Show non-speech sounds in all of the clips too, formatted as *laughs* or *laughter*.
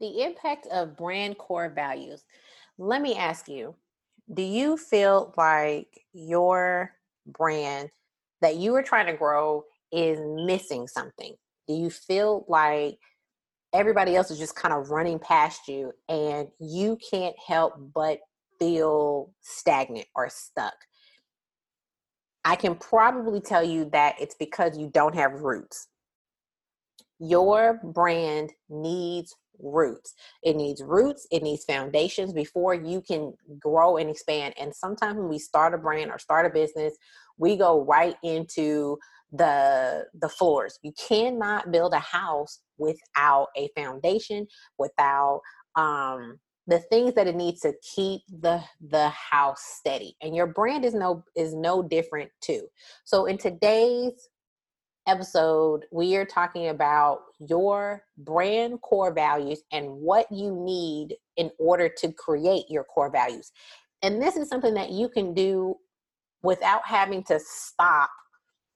The impact of brand core values. Let me ask you do you feel like your brand that you are trying to grow is missing something? Do you feel like everybody else is just kind of running past you and you can't help but feel stagnant or stuck? I can probably tell you that it's because you don't have roots. Your brand needs roots. It needs roots, it needs foundations before you can grow and expand. And sometimes when we start a brand or start a business, we go right into the the floors. You cannot build a house without a foundation, without um the things that it needs to keep the the house steady and your brand is no is no different too so in today's episode, we are talking about your brand core values and what you need in order to create your core values. And this is something that you can do without having to stop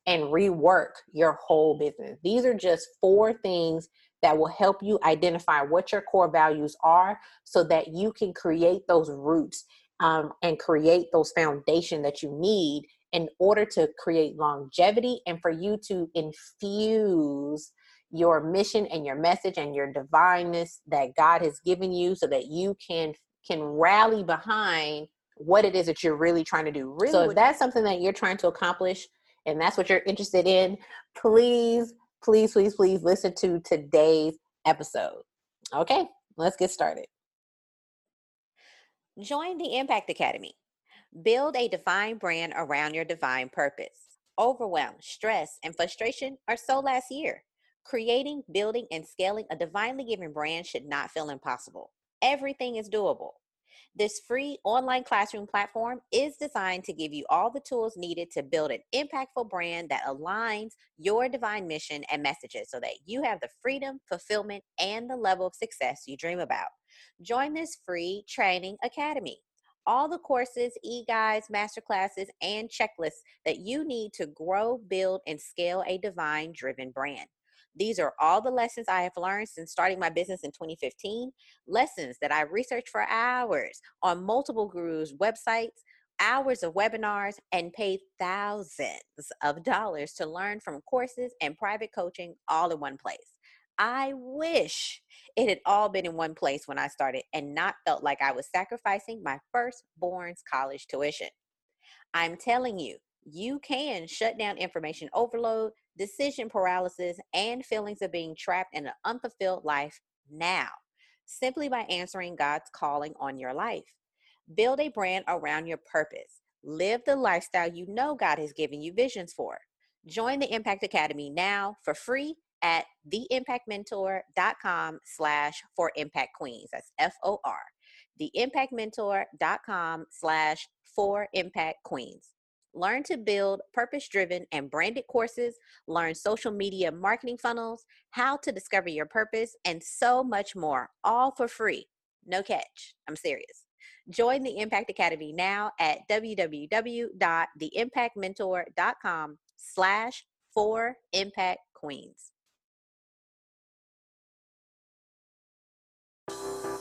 and rework your whole business. These are just four things that will help you identify what your core values are so that you can create those roots um, and create those foundation that you need in order to create longevity and for you to infuse your mission and your message and your divineness that God has given you so that you can can rally behind what it is that you're really trying to do. Really, so if that's something that you're trying to accomplish and that's what you're interested in, please, please, please, please listen to today's episode. Okay, let's get started. Join the Impact Academy. Build a divine brand around your divine purpose. Overwhelm, stress, and frustration are so last year. Creating, building, and scaling a divinely given brand should not feel impossible. Everything is doable. This free online classroom platform is designed to give you all the tools needed to build an impactful brand that aligns your divine mission and messages so that you have the freedom, fulfillment, and the level of success you dream about. Join this free training academy all the courses, e guides, masterclasses, and checklists that you need to grow, build, and scale a divine driven brand. These are all the lessons I have learned since starting my business in 2015. Lessons that I researched for hours on multiple gurus' websites, hours of webinars, and paid thousands of dollars to learn from courses and private coaching all in one place. I wish it had all been in one place when I started and not felt like I was sacrificing my firstborn's college tuition. I'm telling you, you can shut down information overload, decision paralysis, and feelings of being trapped in an unfulfilled life now, simply by answering God's calling on your life. Build a brand around your purpose. Live the lifestyle you know God has given you visions for. Join the Impact Academy now for free at theimpactmentor.com slash for impact queens. That's F-O-R. Theimpactmentor.com slash for impact queens. Learn to build purpose driven and branded courses, learn social media marketing funnels, how to discover your purpose, and so much more, all for free. No catch. I'm serious. Join the Impact Academy now at www.theimpactmentor.com slash for impact queens.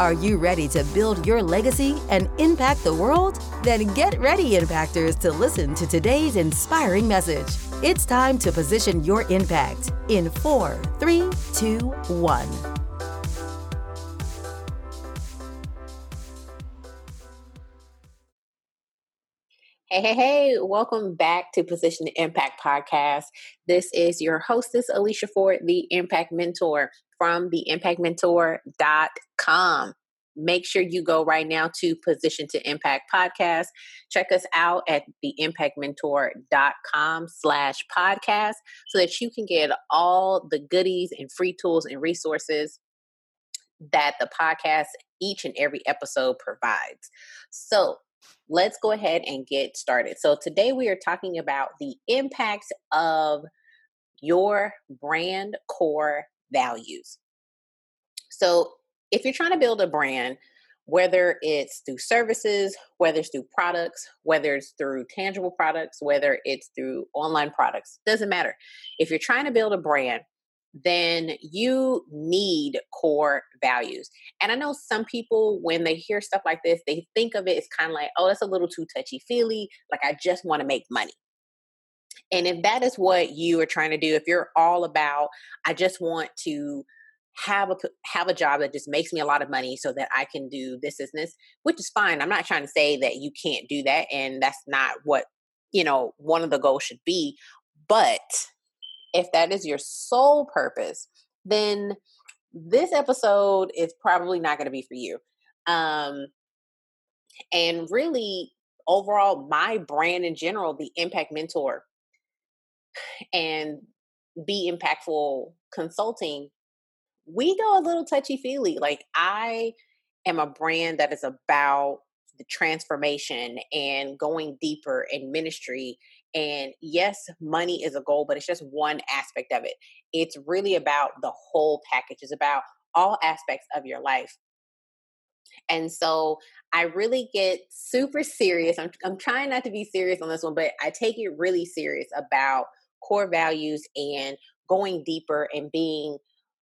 Are you ready to build your legacy and impact the world? Then get ready, Impactors, to listen to today's inspiring message. It's time to position your impact in four, three, two, one. Hey, hey, hey, welcome back to Position to Impact Podcast. This is your hostess, Alicia Ford, the Impact Mentor from theimpactmentor.com. Make sure you go right now to Position to Impact Podcast. Check us out at theimpactmentor.com slash podcast so that you can get all the goodies and free tools and resources that the podcast each and every episode provides. So let's go ahead and get started. So, today we are talking about the impacts of your brand core values. So, if you're trying to build a brand, whether it's through services, whether it's through products, whether it's through tangible products, whether it's through online products, doesn't matter. If you're trying to build a brand, then you need core values. And I know some people, when they hear stuff like this, they think of it as kind of like, oh, that's a little too touchy feely. Like, I just want to make money. And if that is what you are trying to do, if you're all about, I just want to have a have a job that just makes me a lot of money so that I can do this business, which is fine. I'm not trying to say that you can't do that and that's not what, you know, one of the goals should be, but if that is your sole purpose, then this episode is probably not going to be for you. Um and really overall my brand in general, the impact mentor and be impactful consulting we go a little touchy feely. Like I am a brand that is about the transformation and going deeper in ministry. And yes, money is a goal, but it's just one aspect of it. It's really about the whole package. It's about all aspects of your life. And so I really get super serious. I'm, I'm trying not to be serious on this one, but I take it really serious about core values and going deeper and being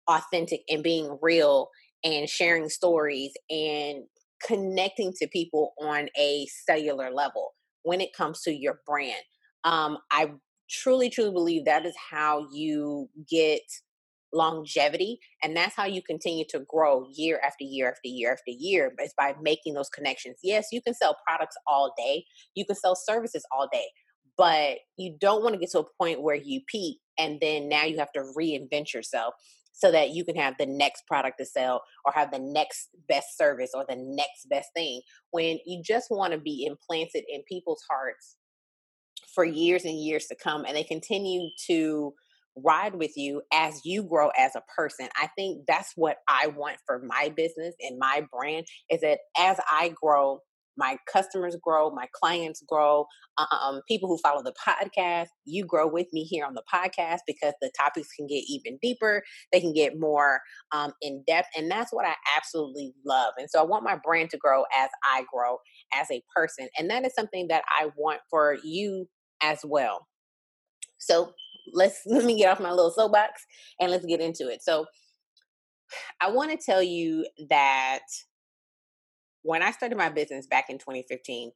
authentic and being real and sharing stories and connecting to people on a cellular level when it comes to your brand. Um, I truly, truly believe that is how you get longevity and that's how you continue to grow year after year after year after year is by making those connections yes you can sell products all day you can sell services all day but you don't want to get to a point where you peak and then now you have to reinvent yourself so that you can have the next product to sell or have the next best service or the next best thing when you just want to be implanted in people's hearts for years and years to come and they continue to ride with you as you grow as a person. I think that's what I want for my business and my brand is that as I grow, my customers grow, my clients grow, um, people who follow the podcast, you grow with me here on the podcast because the topics can get even deeper. They can get more um, in depth. And that's what I absolutely love. And so I want my brand to grow as I grow as a person. And that is something that I want for you as well. So let's let me get off my little soapbox and let's get into it. So I want to tell you that when I started my business back in 2015,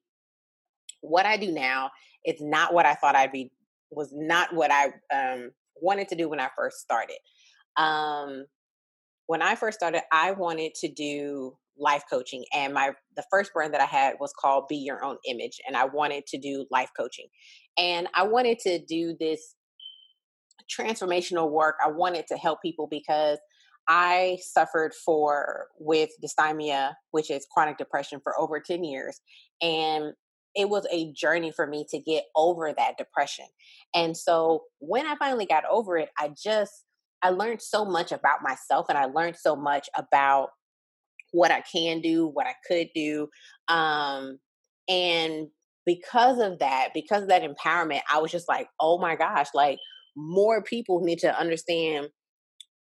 what I do now is not what I thought I'd be, was not what I um, wanted to do when I first started. Um, when I first started, I wanted to do life coaching and my the first brand that I had was called Be Your Own Image and I wanted to do life coaching. And I wanted to do this transformational work. I wanted to help people because I suffered for with dysthymia, which is chronic depression, for over 10 years. And it was a journey for me to get over that depression. And so when I finally got over it, I just, I learned so much about myself and I learned so much about what I can do, what I could do. Um, and because of that, because of that empowerment, I was just like, oh my gosh, like more people need to understand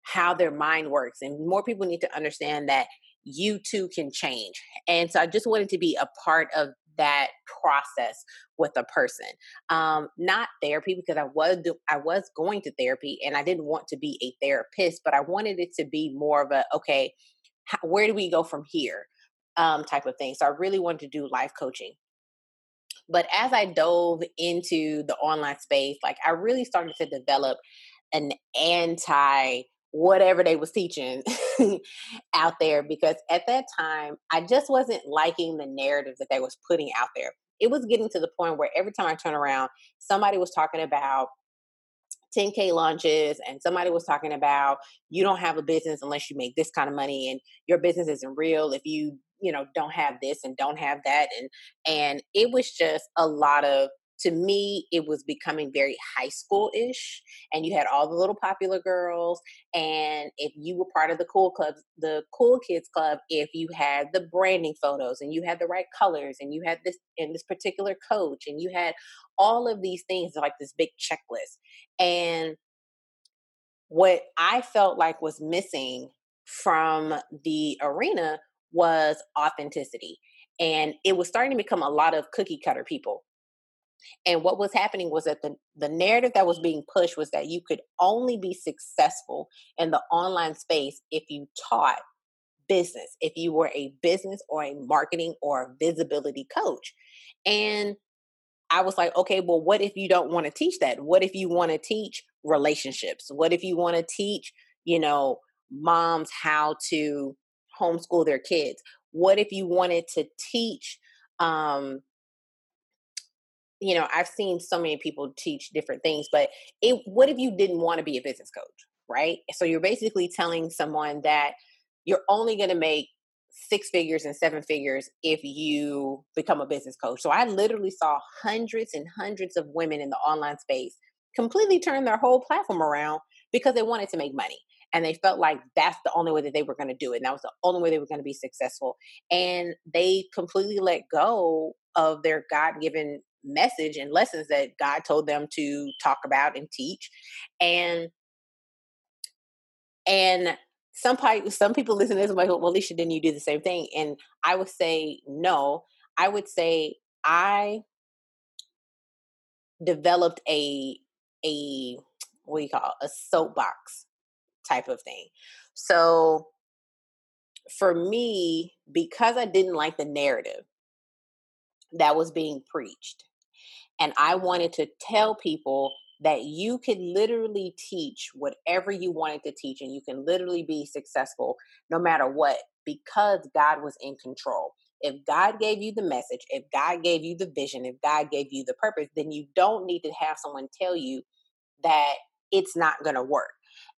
how their mind works and more people need to understand that you too can change and so i just wanted to be a part of that process with a person um not therapy because i was i was going to therapy and i didn't want to be a therapist but i wanted it to be more of a okay how, where do we go from here? um type of thing so i really wanted to do life coaching. But as i dove into the online space like i really started to develop an anti whatever they was teaching *laughs* out there because at that time I just wasn't liking the narrative that they was putting out there. It was getting to the point where every time I turn around, somebody was talking about 10k launches and somebody was talking about you don't have a business unless you make this kind of money and your business isn't real if you you know don't have this and don't have that and and it was just a lot of to me it was becoming very high school-ish and you had all the little popular girls and if you were part of the cool club, the cool kids club if you had the branding photos and you had the right colors and you had this and this particular coach and you had all of these things like this big checklist. And what i felt like was missing from the arena was authenticity and it was starting to become a lot of cookie cutter people and what was happening was that the, the narrative that was being pushed was that you could only be successful in the online space if you taught business, if you were a business or a marketing or a visibility coach. And I was like, okay, well, what if you don't want to teach that? What if you want to teach relationships? What if you want to teach, you know, moms how to homeschool their kids? What if you wanted to teach um, you know, I've seen so many people teach different things, but it what if you didn't want to be a business coach, right? So you're basically telling someone that you're only going to make six figures and seven figures if you become a business coach. So I literally saw hundreds and hundreds of women in the online space completely turn their whole platform around because they wanted to make money and they felt like that's the only way that they were going to do it and that was the only way they were going to be successful and they completely let go of their god-given message and lessons that God told them to talk about and teach. And and some people some people listen to this like, well, Alicia, didn't you do the same thing? And I would say no. I would say I developed a a what do you call it? a soapbox type of thing. So for me, because I didn't like the narrative that was being preached, and I wanted to tell people that you could literally teach whatever you wanted to teach and you can literally be successful no matter what because God was in control. If God gave you the message, if God gave you the vision, if God gave you the purpose, then you don't need to have someone tell you that it's not going to work.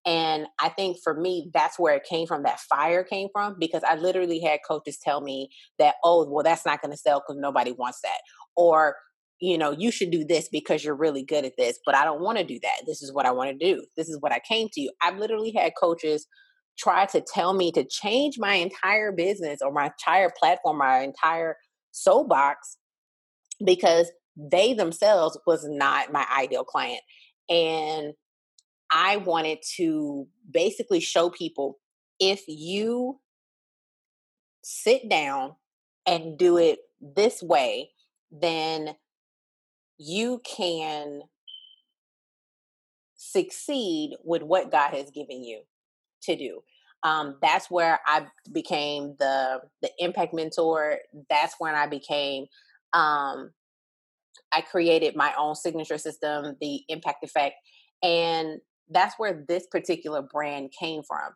And I think for me, that's where it came from. That fire came from because I literally had coaches tell me that, oh, well, that's not going to sell because nobody wants that. Or you know, you should do this because you're really good at this, but I don't want to do that. This is what I want to do. This is what I came to you. I've literally had coaches try to tell me to change my entire business or my entire platform, my entire soapbox because they themselves was not my ideal client. And I wanted to basically show people if you sit down and do it this way, then you can succeed with what God has given you to do. Um, that's where I became the the impact mentor. That's when I became. Um, I created my own signature system, the Impact Effect, and that's where this particular brand came from.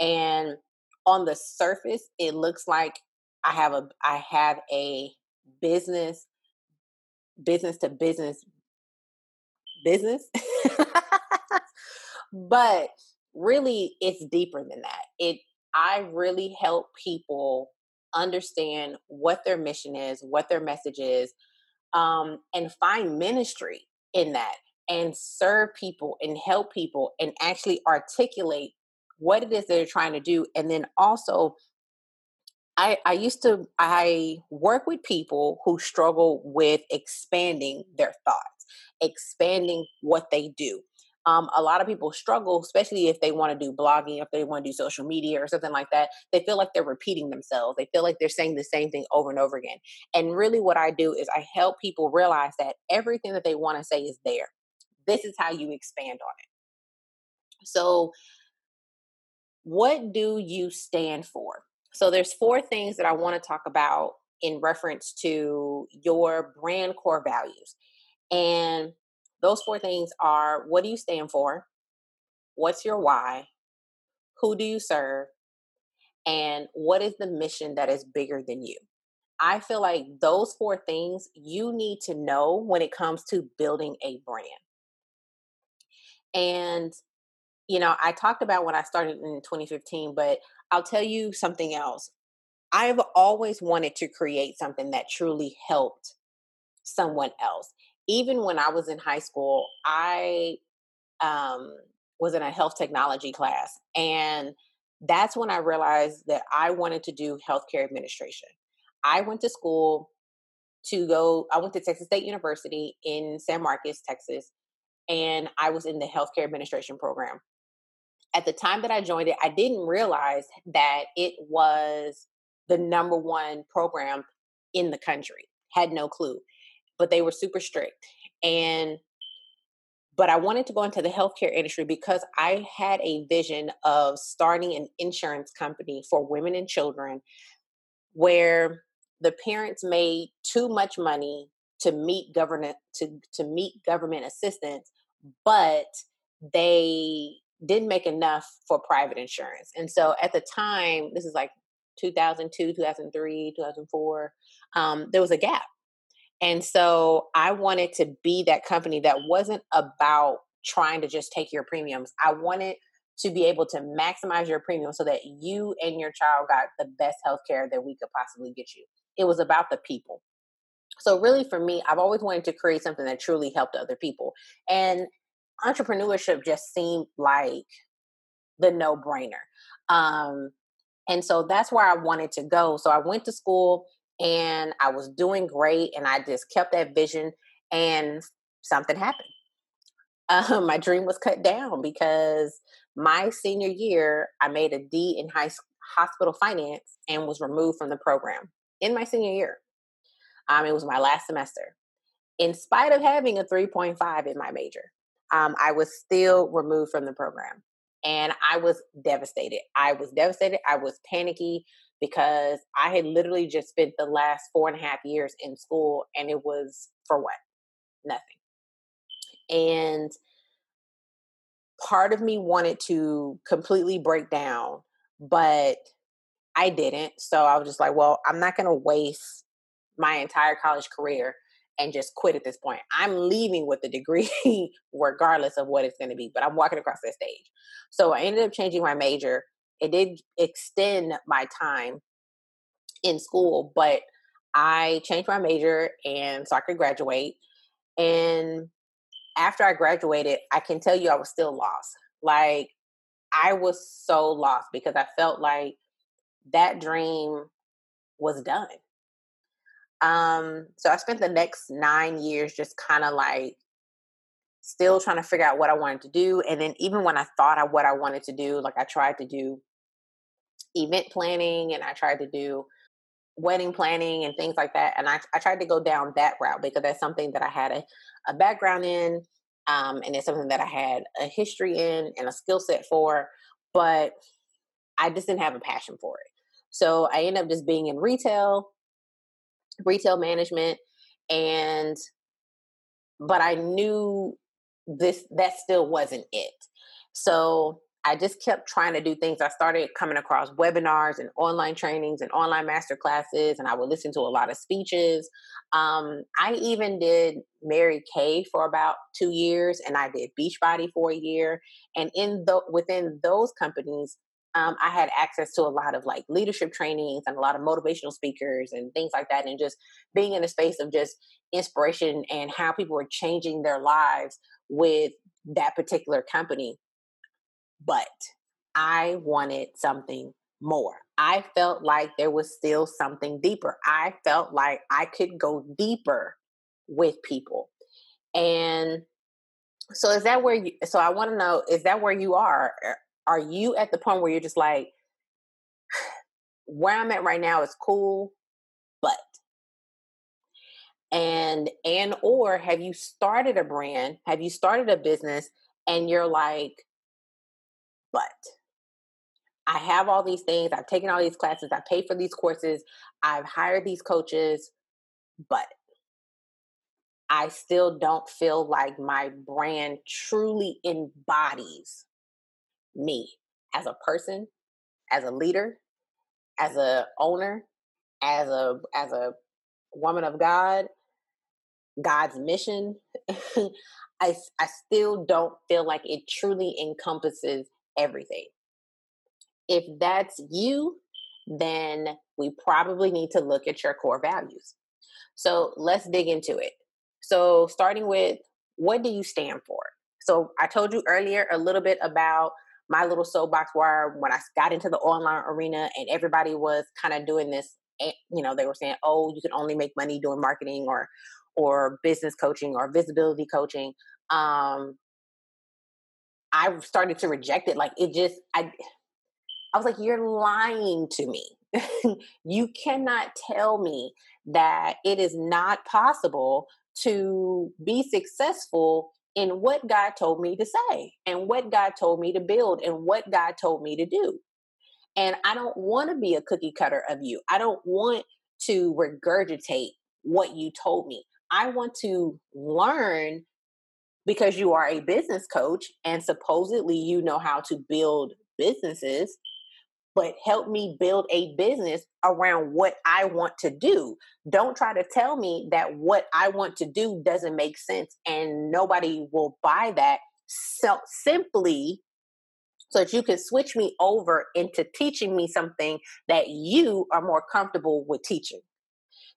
And on the surface, it looks like I have a I have a business business to business business. but really it's deeper than that. It I really help people understand what their mission is, what their message is, um, and find ministry in that and serve people and help people and actually articulate what it is they're trying to do and then also I, I used to I work with people who struggle with expanding their thoughts, expanding what they do. Um, a lot of people struggle, especially if they want to do blogging, if they want to do social media or something like that. They feel like they're repeating themselves. They feel like they're saying the same thing over and over again. And really, what I do is I help people realize that everything that they want to say is there. This is how you expand on it. So, what do you stand for? So there's four things that I want to talk about in reference to your brand core values. And those four things are what do you stand for? What's your why? Who do you serve? And what is the mission that is bigger than you? I feel like those four things you need to know when it comes to building a brand. And, you know, I talked about when I started in 2015, but I'll tell you something else. I've always wanted to create something that truly helped someone else. even when I was in high school, I um, was in a health technology class. And that's when I realized that I wanted to do healthcare administration. I went to school to go, I went to Texas State University in San Marcos, Texas, and I was in the healthcare administration program. At the time that I joined it, I didn't realize that it was the number one program in the country. Had no clue. But they were super strict. And but I wanted to go into the healthcare industry because I had a vision of starting an insurance company for women and children where the parents made too much money to meet government to, to meet government assistance, but they didn't make enough for private insurance. And so at the time, this is like 2002, 2003, 2004, um, there was a gap. And so I wanted to be that company that wasn't about trying to just take your premiums. I wanted to be able to maximize your premium so that you and your child got the best health care that we could possibly get you. It was about the people. So, really, for me, I've always wanted to create something that truly helped other people. And entrepreneurship just seemed like the no brainer. Um, and so that's where I wanted to go. So, I went to school and I was doing great, and I just kept that vision, and something happened. Um, *laughs* my dream was cut down because my senior year, I made a D in high hospital finance and was removed from the program in my senior year. Um, it was my last semester. In spite of having a 3.5 in my major, um, I was still removed from the program. And I was devastated. I was devastated. I was panicky because I had literally just spent the last four and a half years in school and it was for what? Nothing. And part of me wanted to completely break down, but I didn't. So I was just like, well, I'm not going to waste my entire college career and just quit at this point. I'm leaving with a degree *laughs* regardless of what it's going to be, but I'm walking across that stage. So I ended up changing my major. It did extend my time in school, but I changed my major and so I could graduate. And after I graduated, I can tell you I was still lost. Like I was so lost because I felt like that dream was done. Um, so I spent the next nine years just kind of like still trying to figure out what I wanted to do. And then even when I thought of what I wanted to do, like I tried to do event planning and I tried to do wedding planning and things like that. And I, I tried to go down that route because that's something that I had a, a background in. Um, and it's something that I had a history in and a skill set for, but I just didn't have a passion for it. So I ended up just being in retail, retail management, and but I knew this that still wasn't it. So I just kept trying to do things. I started coming across webinars and online trainings and online master classes, and I would listen to a lot of speeches. Um, I even did Mary Kay for about two years, and I did Beachbody for a year. And in the within those companies, um, I had access to a lot of like leadership trainings and a lot of motivational speakers and things like that, and just being in a space of just inspiration and how people were changing their lives with that particular company but I wanted something more. I felt like there was still something deeper. I felt like I could go deeper with people. And so is that where you so I want to know is that where you are? Are you at the point where you're just like where I'm at right now is cool, but and and or have you started a brand? Have you started a business and you're like but I have all these things, I've taken all these classes, I paid for these courses, I've hired these coaches, but I still don't feel like my brand truly embodies me as a person, as a leader, as a owner, as a as a woman of God, God's mission. *laughs* I I still don't feel like it truly encompasses everything. If that's you, then we probably need to look at your core values. So let's dig into it. So, starting with what do you stand for? So, I told you earlier a little bit about my little soapbox where when I got into the online arena and everybody was kind of doing this, eh, you know, they were saying, "Oh, you can only make money doing marketing or or business coaching or visibility coaching." Um, I started to reject it. Like it just, I, I was like, "You're lying to me. *laughs* you cannot tell me that it is not possible to be successful in what God told me to say and what God told me to build and what God told me to do. And I don't want to be a cookie cutter of you. I don't want to regurgitate what you told me. I want to learn because you are a business coach and supposedly you know how to build businesses but help me build a business around what I want to do. Don't try to tell me that what I want to do doesn't make sense and nobody will buy that so simply so that you can switch me over into teaching me something that you are more comfortable with teaching.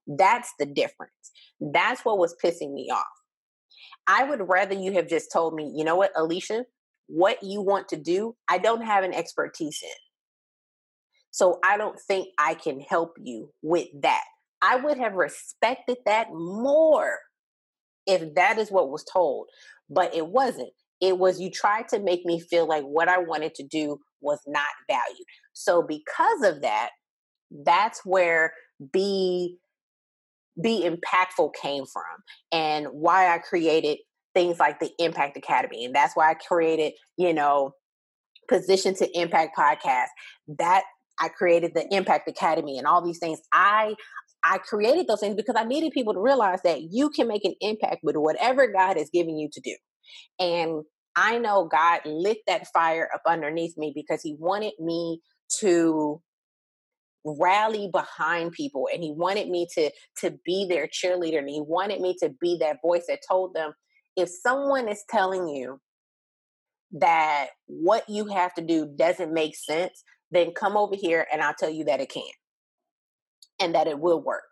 That's the difference. That's what was pissing me off. I would rather you have just told me, you know what, Alicia, what you want to do, I don't have an expertise in. So I don't think I can help you with that. I would have respected that more if that is what was told, but it wasn't. It was you tried to make me feel like what I wanted to do was not valued. So because of that, that's where be be impactful came from and why I created things like the Impact Academy. And that's why I created, you know, Position to Impact podcast. That I created the Impact Academy and all these things. I I created those things because I needed people to realize that you can make an impact with whatever God has given you to do. And I know God lit that fire up underneath me because he wanted me to rally behind people and he wanted me to to be their cheerleader and he wanted me to be that voice that told them if someone is telling you that what you have to do doesn't make sense then come over here and I'll tell you that it can and that it will work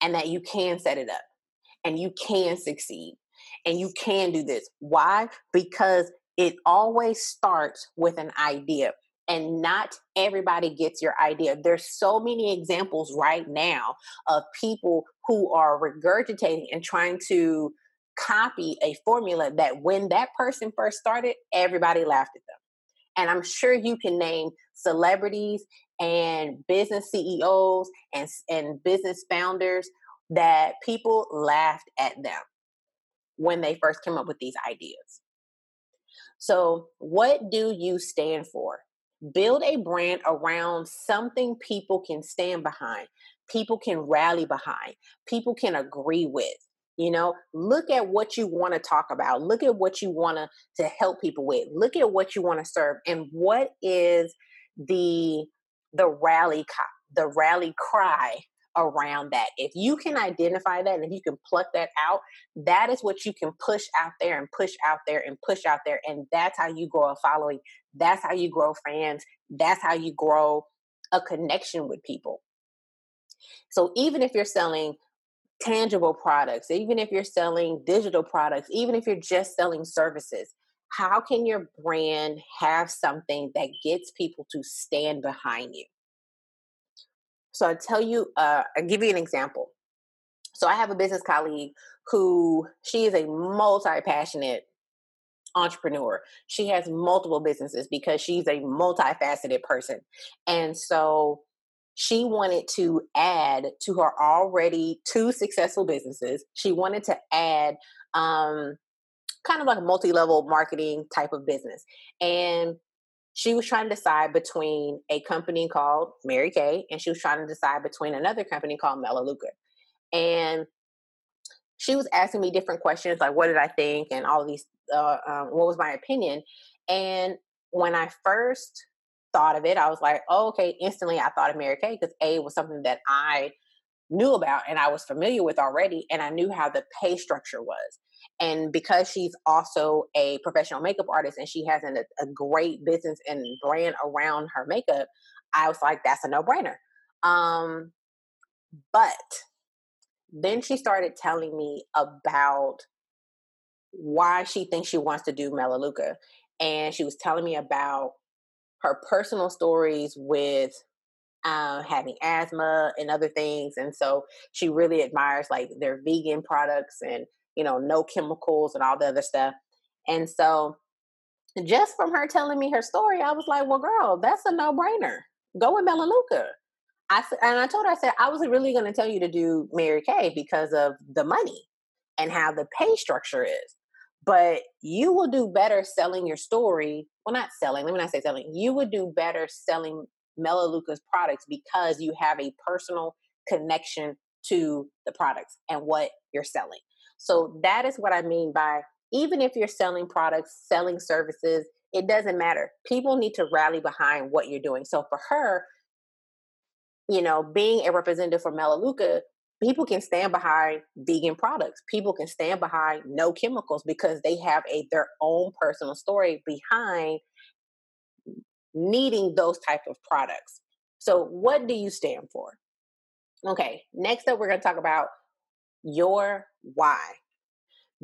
and that you can set it up and you can succeed and you can do this. Why? Because it always starts with an idea and not everybody gets your idea. There's so many examples right now of people who are regurgitating and trying to copy a formula that when that person first started, everybody laughed at them. And I'm sure you can name celebrities and business CEOs and, and business founders that people laughed at them when they first came up with these ideas. So, what do you stand for? Build a brand around something people can stand behind, people can rally behind, people can agree with. You know, look at what you want to talk about. Look at what you want to to help people with. Look at what you want to serve and what is the the rally the rally cry around that. If you can identify that and if you can pluck that out, that is what you can push out there and push out there and push out there. And that's how you grow a following. That's how you grow fans. That's how you grow a connection with people. So even if you're selling tangible products, even if you're selling digital products, even if you're just selling services, how can your brand have something that gets people to stand behind you? So I tell you, uh, I'll give you an example. So I have a business colleague who she is a multi-passionate entrepreneur. She has multiple businesses because she's a multifaceted person. And so she wanted to add to her already two successful businesses. She wanted to add um, kind of like a multi level marketing type of business. And she was trying to decide between a company called Mary Kay and she was trying to decide between another company called Melaleuca. And she was asking me different questions like, what did I think? And all these, uh, um, what was my opinion? And when I first thought of it, I was like, oh, okay, instantly I thought of Mary Kay because A was something that I knew about and I was familiar with already, and I knew how the pay structure was. And because she's also a professional makeup artist and she has an, a great business and brand around her makeup, I was like, that's a no brainer. Um, but then she started telling me about why she thinks she wants to do Melaleuca. And she was telling me about her personal stories with uh, having asthma and other things. And so she really admires like their vegan products and, you know, no chemicals and all the other stuff. And so just from her telling me her story, I was like, well, girl, that's a no brainer. Go with Melaleuca. I and I told her, I said, I wasn't really going to tell you to do Mary Kay because of the money and how the pay structure is. But you will do better selling your story. Well, not selling. Let me not say selling. You would do better selling Melaleuca's products because you have a personal connection to the products and what you're selling. So that is what I mean by even if you're selling products, selling services, it doesn't matter. People need to rally behind what you're doing. So for her, you know, being a representative for Melaleuca, people can stand behind vegan products. People can stand behind no chemicals because they have a their own personal story behind needing those type of products. So what do you stand for? Okay, next up we're going to talk about your why.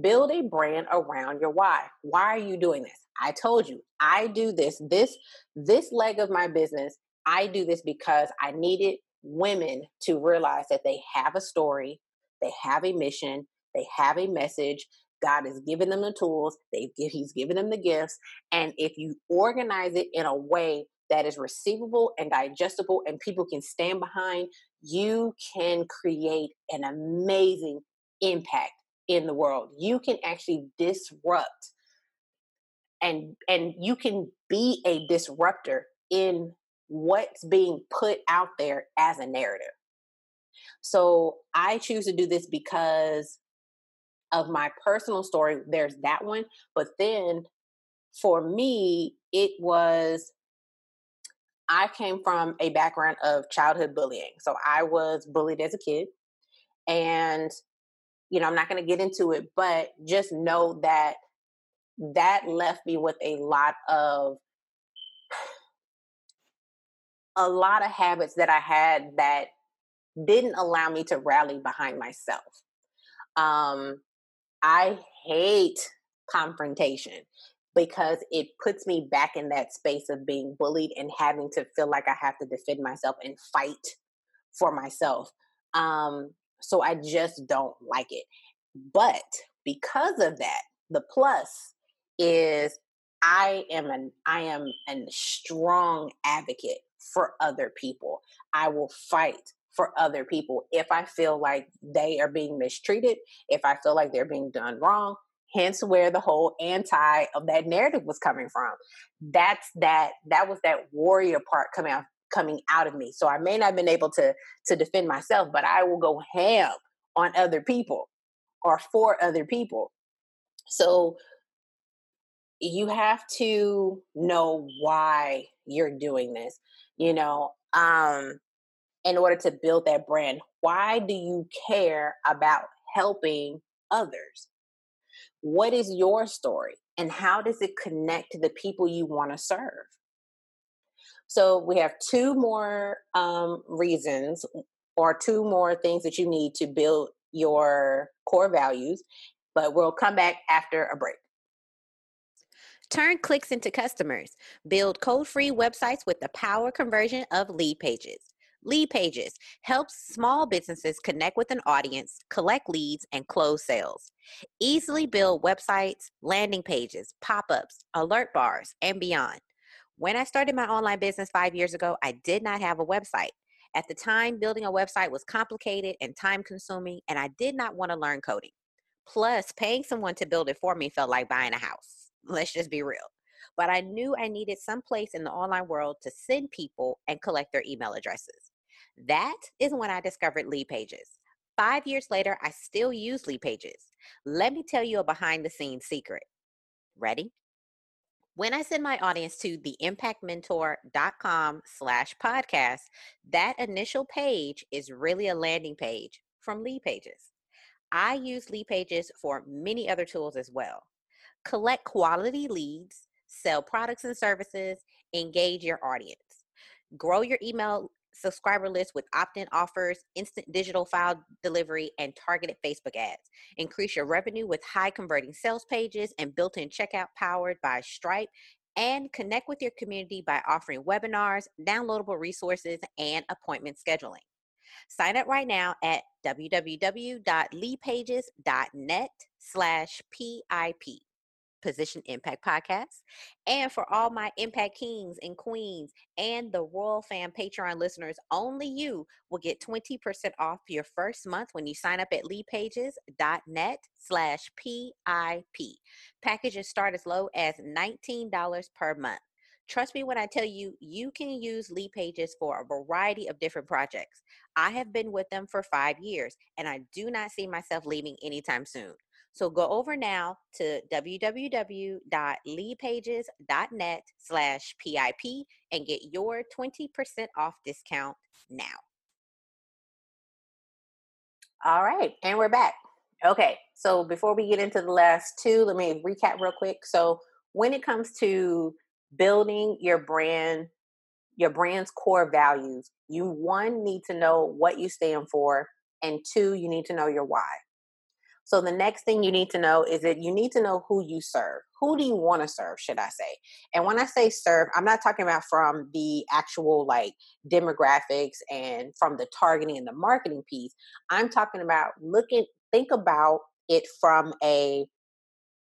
Build a brand around your why. Why are you doing this? I told you, I do this this this leg of my business. I do this because I needed women to realize that they have a story, they have a mission, they have a message, God has given them the tools, they He's given them the gifts. And if you organize it in a way that is receivable and digestible and people can stand behind, you can create an amazing impact in the world. You can actually disrupt and and you can be a disruptor in what's being put out there as a narrative. So I choose to do this because of my personal story, there's that one. But then for me, it was I came from a background of childhood bullying. So I was bullied as a kid. And, you know, I'm not going to get into it, but just know that that left me with a lot of a lot of habits that I had that didn't allow me to rally behind myself. Um, I hate confrontation because it puts me back in that space of being bullied and having to feel like I have to defend myself and fight for myself. Um, so I just don't like it. But because of that, the plus is I am an I am a strong advocate for other people. I will fight for other people if I feel like they are being mistreated, if I feel like they're being done wrong. Hence where the whole anti of that narrative was coming from. That's that that was that warrior part coming out coming out of me. So I may not have been able to to defend myself, but I will go ham on other people or for other people. So you have to know why you're doing this. You know, um in order to build that brand? Why do you care about helping others? What is your story and how does it connect to the people you want to serve? So we have two more um, reasons or two more things that you need to build your core values, but we'll come back after a break. Turn clicks into customers. Build code free websites with the power conversion of Leadpages. Lead pages helps small businesses connect with an audience, collect leads, and close sales. Easily build websites, landing pages, pop ups, alert bars, and beyond. When I started my online business five years ago, I did not have a website. At the time, building a website was complicated and time consuming, and I did not want to learn coding. Plus, paying someone to build it for me felt like buying a house. Let's just be real. But I knew I needed some place in the online world to send people and collect their email addresses. That is when I discovered Leadpages. Five years later, I still use Leadpages. Let me tell you a behind the scenes secret. Ready? When I send my audience to the impactmentor.com slash podcast, that initial page is really a landing page from Leadpages. I use Leadpages for many other tools as well. Collect quality leads, sell products and services, engage your audience grow your email subscriber list with opt in offers, instant digital file delivery, and targeted Facebook ads. Increase your revenue with high converting sales pages and built in checkout powered by Stripe. And connect with your community by offering webinars, downloadable resources, and appointment scheduling. Sign up right now at www.leadpages.net slash PIP. Position Impact Podcast. And for all my Impact Kings and Queens and the Royal Fam Patreon listeners, only you will get 20% off your first month when you sign up at leadpages.net slash PIP. Packages start as low as $19 per month. Trust me when I tell you, you can use Leadpages for a variety of different projects. I have been with them for five years, and I do not see myself leaving anytime soon. So go over now to www.leadpages.net slash PIP and get your 20% off discount now. All right, and we're back. Okay, so before we get into the last two, let me recap real quick. So when it comes to building your brand, your brand's core values, you one need to know what you stand for, and two, you need to know your why. So the next thing you need to know is that you need to know who you serve. Who do you want to serve, should I say? And when I say serve, I'm not talking about from the actual like demographics and from the targeting and the marketing piece. I'm talking about looking, think about it from a,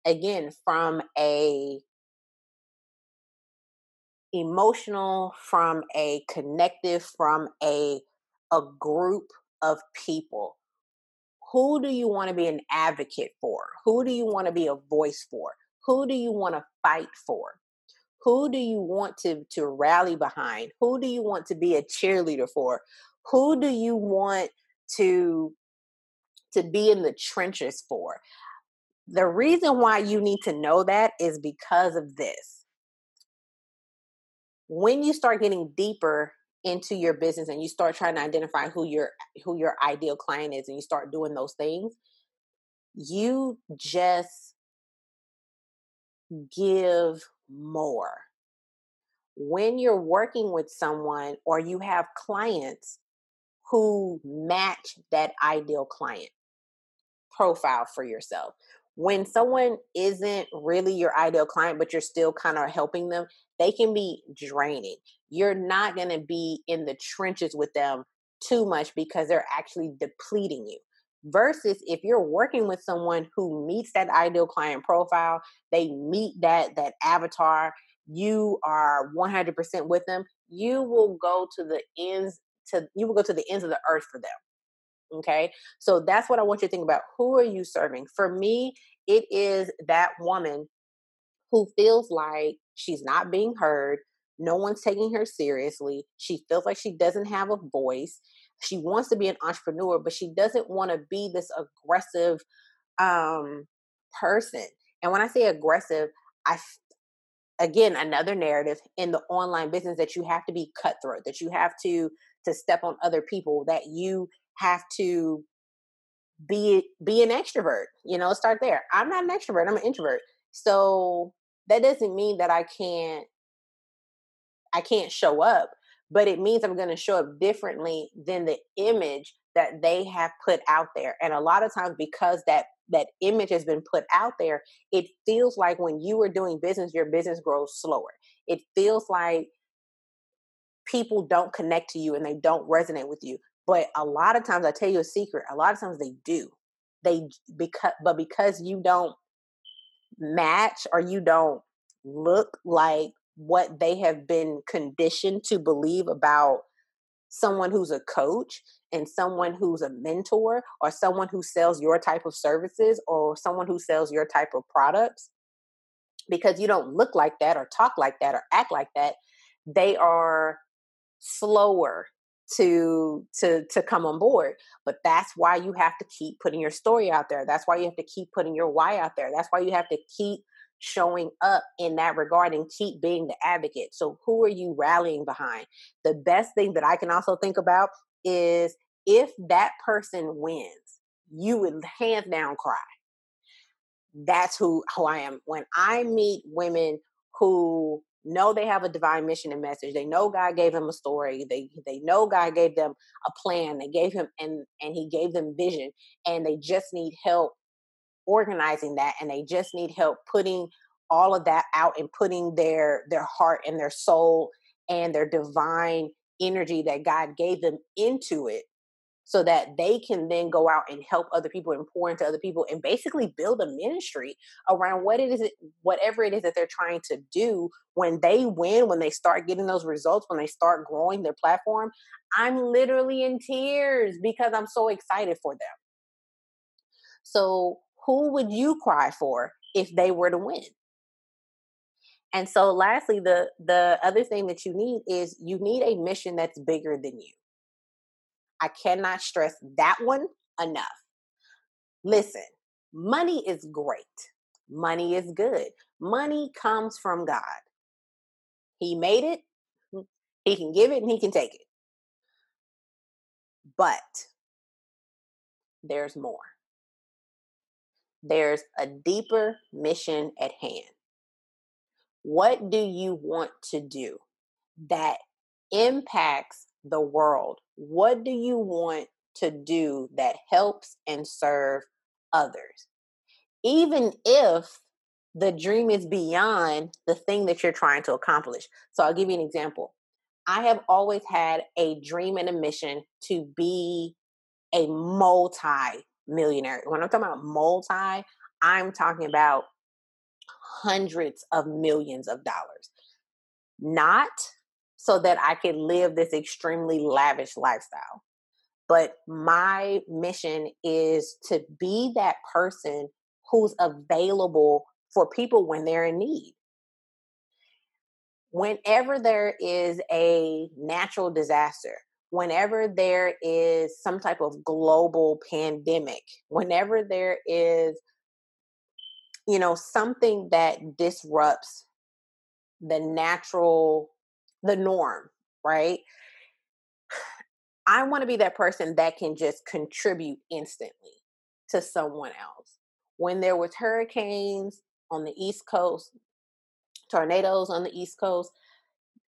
again, from a emotional, from a connective, from a a group of people who do you want to be an advocate for? Who do you want to be a voice for? Who do you want to fight for? Who do you want to, to rally behind? Who do you want to be a cheerleader for? Who do you want to, to be in the trenches for? The reason why you need to know that is because of this. When you start getting deeper into your business and you start trying to identify who your who your ideal client is and you start doing those things you just give more. When you're working with someone or you have clients who match that ideal client profile for yourself when someone isn't really your ideal client but you're still kind of helping them they can be draining. You're not going to be in the trenches with them too much because they're actually depleting you. Versus if you're working with someone who meets that ideal client profile they meet that that avatar you are 100% with them you will go to the ends to you will go to the ends of the earth for them okay so that's what i want you to think about who are you serving for me it is that woman who feels like she's not being heard no one's taking her seriously. She feels like she doesn't have a voice. She wants to be an entrepreneur, but she doesn't want to be this aggressive um, person. And when I say aggressive, I again another narrative in the online business that you have to be cutthroat, that you have to to step on other people, that you have to be be an extrovert. You know, start there. I'm not an extrovert. I'm an introvert. So that doesn't mean that I can't I can't show up, but it means I'm going to show up differently than the image that they have put out there. And a lot of times because that that image has been put out there, it feels like when you are doing business, your business grows slower. It feels like people don't connect to you and they don't resonate with you. But a lot of times I tell you a secret, a lot of times they do. They because but because you don't match or you don't look like what they have been conditioned to believe about someone who's a coach and someone who's a mentor or someone who sells your type of services or someone who sells your type of products because you don't look like that or talk like that or act like that they are slower to to to come on board but that's why you have to keep putting your story out there that's why you have to keep putting your why out there that's why you have to keep showing up in that regard and keep being the advocate. So, who are you rallying behind? The best thing that I can also think about is if that person wins, you would hands down cry. That's who, who I am. When I meet women who know they have a divine mission and message. They know God gave them a story. They they know God gave them a plan. They gave him and and he gave them vision and they just need help organizing that and they just need help putting all of that out and putting their their heart and their soul and their divine energy that God gave them into it so that they can then go out and help other people and pour into other people and basically build a ministry around what it is whatever it is that they're trying to do when they win when they start getting those results when they start growing their platform i'm literally in tears because i'm so excited for them. So who would you cry for if they were to win? And so lastly the the other thing that you need is you need a mission that's bigger than you i cannot stress that one enough. Listen money is great. Money is good. Money comes from god. He made it. Hmm, he can give it and he can take it. But there's more. There's a deeper mission at hand. What do you want to do that impacts the world? What do you want to do that helps and serve others? Even if the dream is beyond the thing that you're trying to accomplish. So I'll give you an example. I have always had a dream and a mission to be a multi millionaire. When I'm talking about multi, I'm talking about hundreds of millions of dollars. Not so that I could live this extremely lavish lifestyle, but my mission is to be that person who's available for people when they're in need. Whenever there is a natural disaster, whenever there is some type of global pandemic, whenever there is you know something that disrupts the natural the norm right? I want to be that person that can just contribute instantly to someone else. When there was hurricanes on the east coast tornadoes on the east coast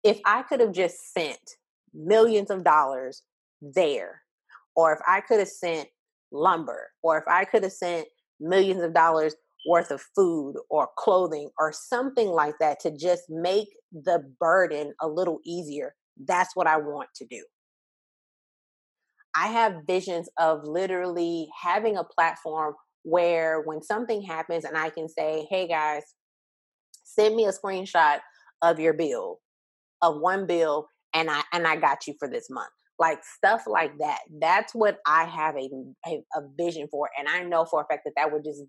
if i could have just sent millions of dollars there or if i could have sent lumber or if i could have sent millions of dollars worth of food or clothing or something like that to just make the burden a little easier. That's what I want to do. I have visions of literally having a platform where when something happens and I can say, hey guys, send me a screenshot of your bill, of one bill, and I and I got you for this month like stuff like that that's what i have a, a, a, vision for and i know for a fact that that would just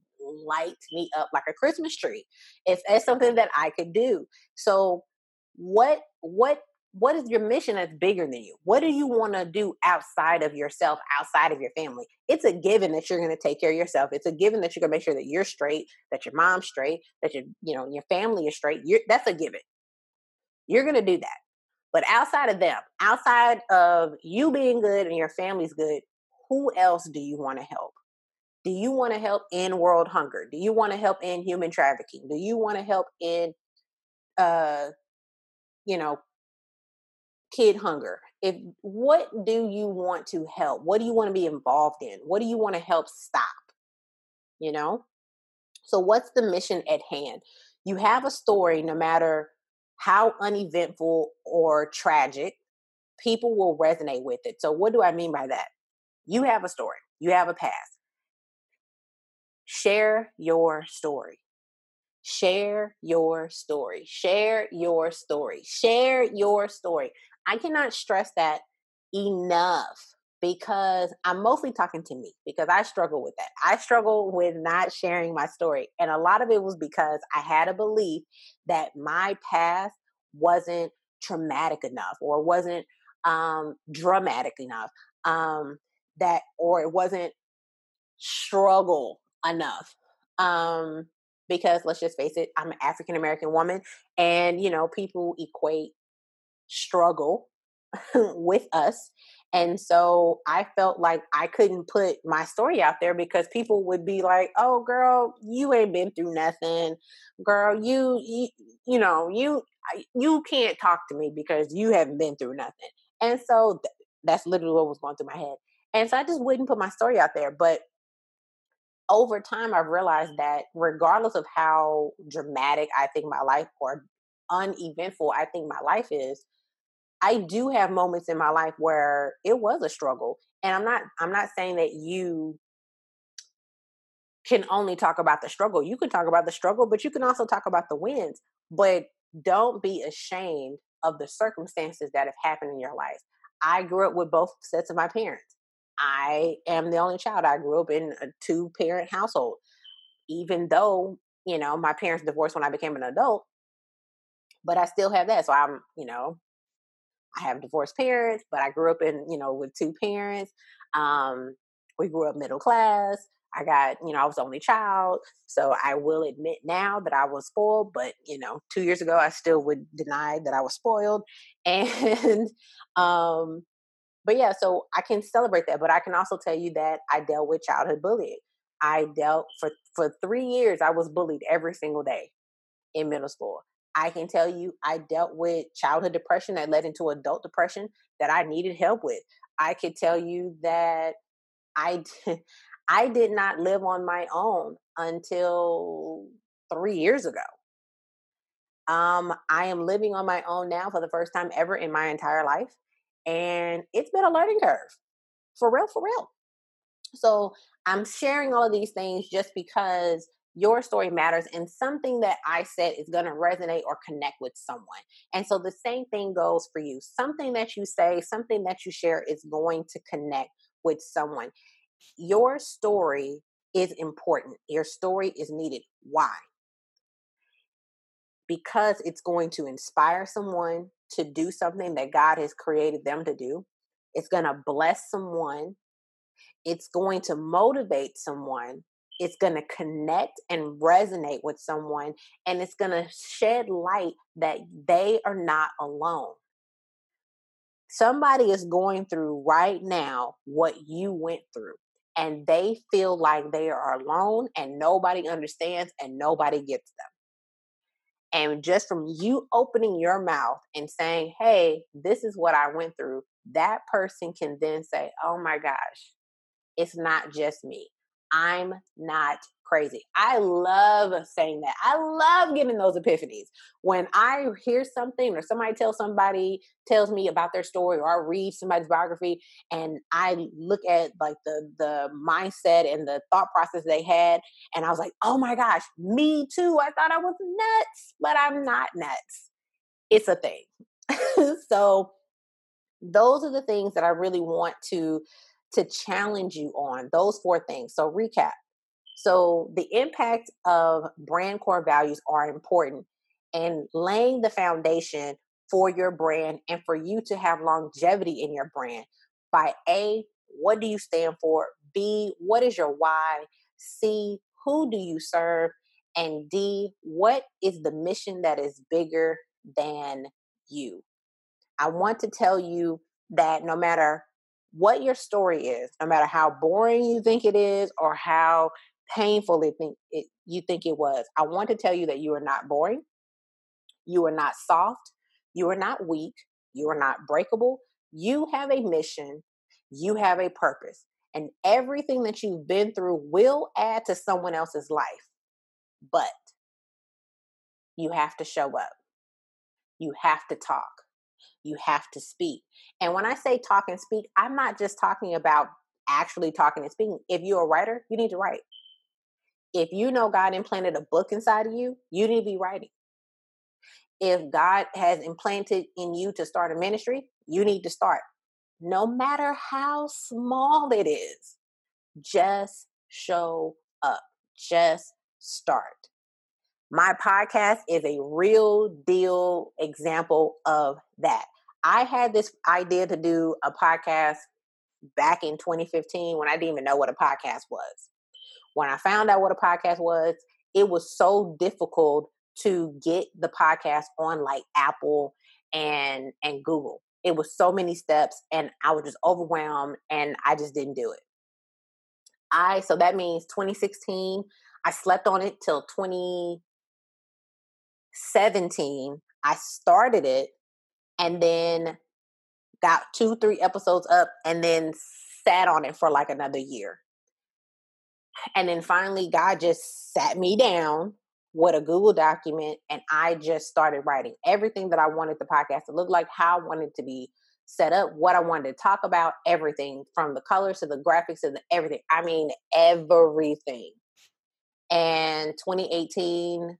light me up like a christmas tree it's, it's something that i could do. So what what what is your mission that's bigger than you? What do you want to do outside of yourself outside of your family? It's a given that you're going to take care of yourself. It's a given that you're going to make sure that you're straight that your mom's straight that your you know your family is straight. You're, that's a given. You're going to do that. But outside of them, outside of you being good and your family's good, who else do you want to help? Do you want to help end world hunger? Do you want to help end human trafficking? Do you want to help end, uh you know kid hunger? If what do you want to help? What do you want to be involved in? What do you want to help stop? You know? So what's the mission at hand? You have a story no matter how uneventful or tragic, people will resonate with it. So, what do I mean by that? You have a story, you have a past. Share your story. Share your story. Share your story. Share your story. I cannot stress that enough because I'm mostly talking to me because I struggle with that. I struggle with not sharing my story. And a lot of it was because I had a belief that my past wasn't traumatic enough or wasn't um, dramatic enough. Um, that or it wasn't struggle enough. Um, because let's just face it, I'm an African American woman, and you know, people equate struggle *laughs* with us. And so I felt like I couldn't put my story out there because people would be like, "Oh, girl, you ain't been through nothing, girl. You, you, you know, you." you can't talk to me because you haven't been through nothing. And so th- that's literally what was going through my head. And so I just wouldn't put my story out there. But over time, I've realized that regardless of how dramatic I think my life or uneventful I think my life is, I do have moments in my life where it was a struggle. And I'm not I'm not saying that you can only talk about the struggle. You can talk about the struggle, but you can also talk about the wins. But don't be ashamed of the circumstances that have happened in your life. I grew up with both sets of my parents. I am the only child. I grew up in a two parent household. Even though, you know, my parents divorced when I became an adult, but I still have that. So I'm, you know, I have divorced parents, but I grew up in, you know, with two parents. Um, we grew up middle class. I got, you know, I was the only child. So I will admit now that I was spoiled, but, you know, two years ago, I still would deny that I was spoiled. *laughs* And, um, but yeah, so I can celebrate that. But I can also tell you that I dealt with childhood bullying. I dealt for, for three years, I was bullied every single day in middle school. I can tell you I dealt with childhood depression that led into adult depression that I needed help with. I could tell you that I *laughs* I did not live on my own until 3 years ago. Um I am living on my own now for the first time ever in my entire life and it's been a learning curve. For real, for real. So, I'm sharing all of these things just because your story matters and something that I said is going to resonate or connect with someone. And so the same thing goes for you. Something that you say, something that you share is going to connect with someone. Your story is important. Your story is needed. Why? Because it's going to inspire someone to do something that God has created them to do. It's going to bless someone. It's going to motivate someone it's going to connect and resonate with someone and it's going to shed light that they are not alone. Somebody is going through right now what you went through, and they feel like they are alone and nobody understands and nobody gets them. And just from you opening your mouth and saying, Hey, this is what I went through, that person can then say, Oh my gosh, it's not just me. I'm not crazy. I love saying that. I love getting those epiphanies. When I hear something or somebody tells somebody tells me about their story or I read somebody's biography and I look at like the the mindset and the thought process they had and I was like, "Oh my gosh, me too. I thought I was nuts, but I'm not nuts." It's a thing. *laughs* so those are the things that I really want to to challenge you on those four things. So, recap. So, the impact of brand core values are important and laying the foundation for your brand and for you to have longevity in your brand by A, what do you stand for? B, what is your why? C, who do you serve? And D, what is the mission that is bigger than you? I want to tell you that no matter what your story is, no matter how boring you think it is or how painful it think it, you think it was. I want to tell you that you are not boring. You are not soft. You are not weak. You are not breakable. You have a mission. You have a purpose. And everything that you've been through will add to someone else's life. But you have to show up. You have to talk you have to speak. And when I say talk and speak, I'm not just talking about actually talking and speaking. If you're a writer, you need to write. If you know God implanted a book inside of you, you need to be writing. If God has implanted in you to start a ministry, you need to start. No matter how small it is, just show up. Just start. My podcast is a real deal example of that. I had this idea to do a podcast back in 2015 when I didn't even know what a podcast was. When I found out what a podcast was, it was so difficult to get the podcast on like Apple and and Google. It was so many steps and I was just overwhelmed and I just didn't do it. I so that means 2016 I slept on it till 2017 I started it and then got two, three episodes up and then sat on it for like another year. And then finally, God just sat me down with a Google document and I just started writing everything that I wanted the podcast to look like, how I wanted to be set up, what I wanted to talk about, everything from the colors to the graphics to the everything. I mean, everything. And 2018,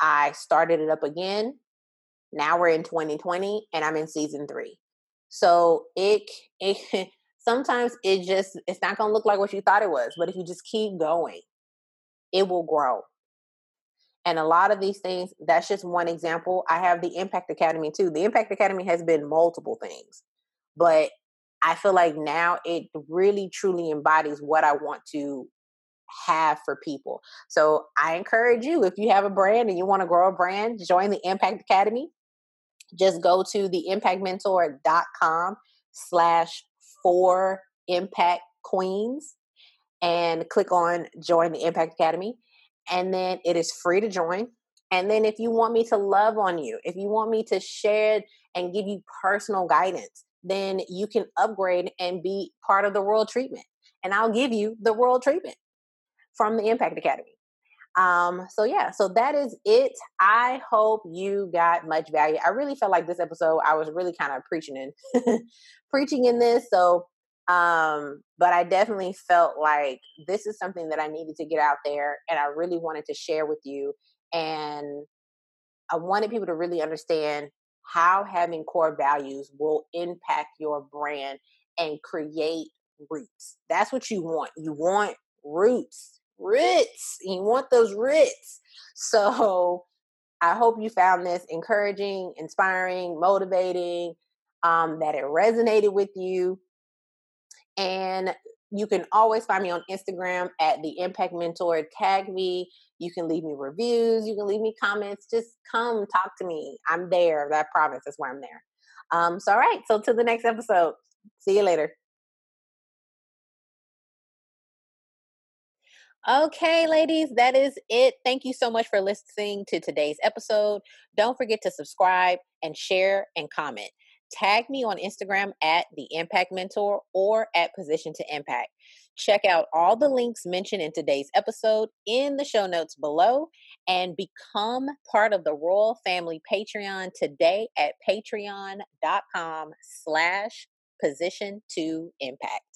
I started it up again. Now we're in 2020 and I'm in season three. So it, *laughs* it sometimes it just it's not gonna look like what you thought it was, but if you just keep going, it will grow. And a lot of these things, that's just one example. I have the Impact Academy too. The Impact Academy has been multiple things, but I feel like now it really truly embodies what I want to have for people. So I encourage you, if you have a brand and you want to grow a brand, join the Impact Academy. Just go to the impactmentor.com slash four impact queens and click on join the Impact Academy and then it is free to join. And then if you want me to love on you, if you want me to share and give you personal guidance, then you can upgrade and be part of the world treatment. And I'll give you the world treatment from the Impact Academy. Um, so yeah, so that is it. I hope you got much value. I really felt like this episode, I was really kind of preaching in *laughs* preaching in this. So um, but I definitely felt like this is something that I needed to get out there and I really wanted to share with you. And I wanted people to really understand how having core values will impact your brand and create roots. That's what you want. You want roots, roots. You want those roots. So I hope you found this encouraging, inspiring, motivating, um, that it resonated with you. And you can always find me on Instagram at the Impact Mentor. Tag me. You can leave me reviews. You can leave me comments. Just come talk to me. I'm there. That promise is why I'm there. Um, so, all right. So, to the next episode. See you later. Okay, ladies, that is it. Thank you so much for listening to today's episode. Don't forget to subscribe and share and comment tag me on Instagram at the Impact Mentor or at Position to Impact. Check out all the links mentioned in today's episode in the show notes below and become part of the Royal Family Patreon today at patreon.com slash position to impact.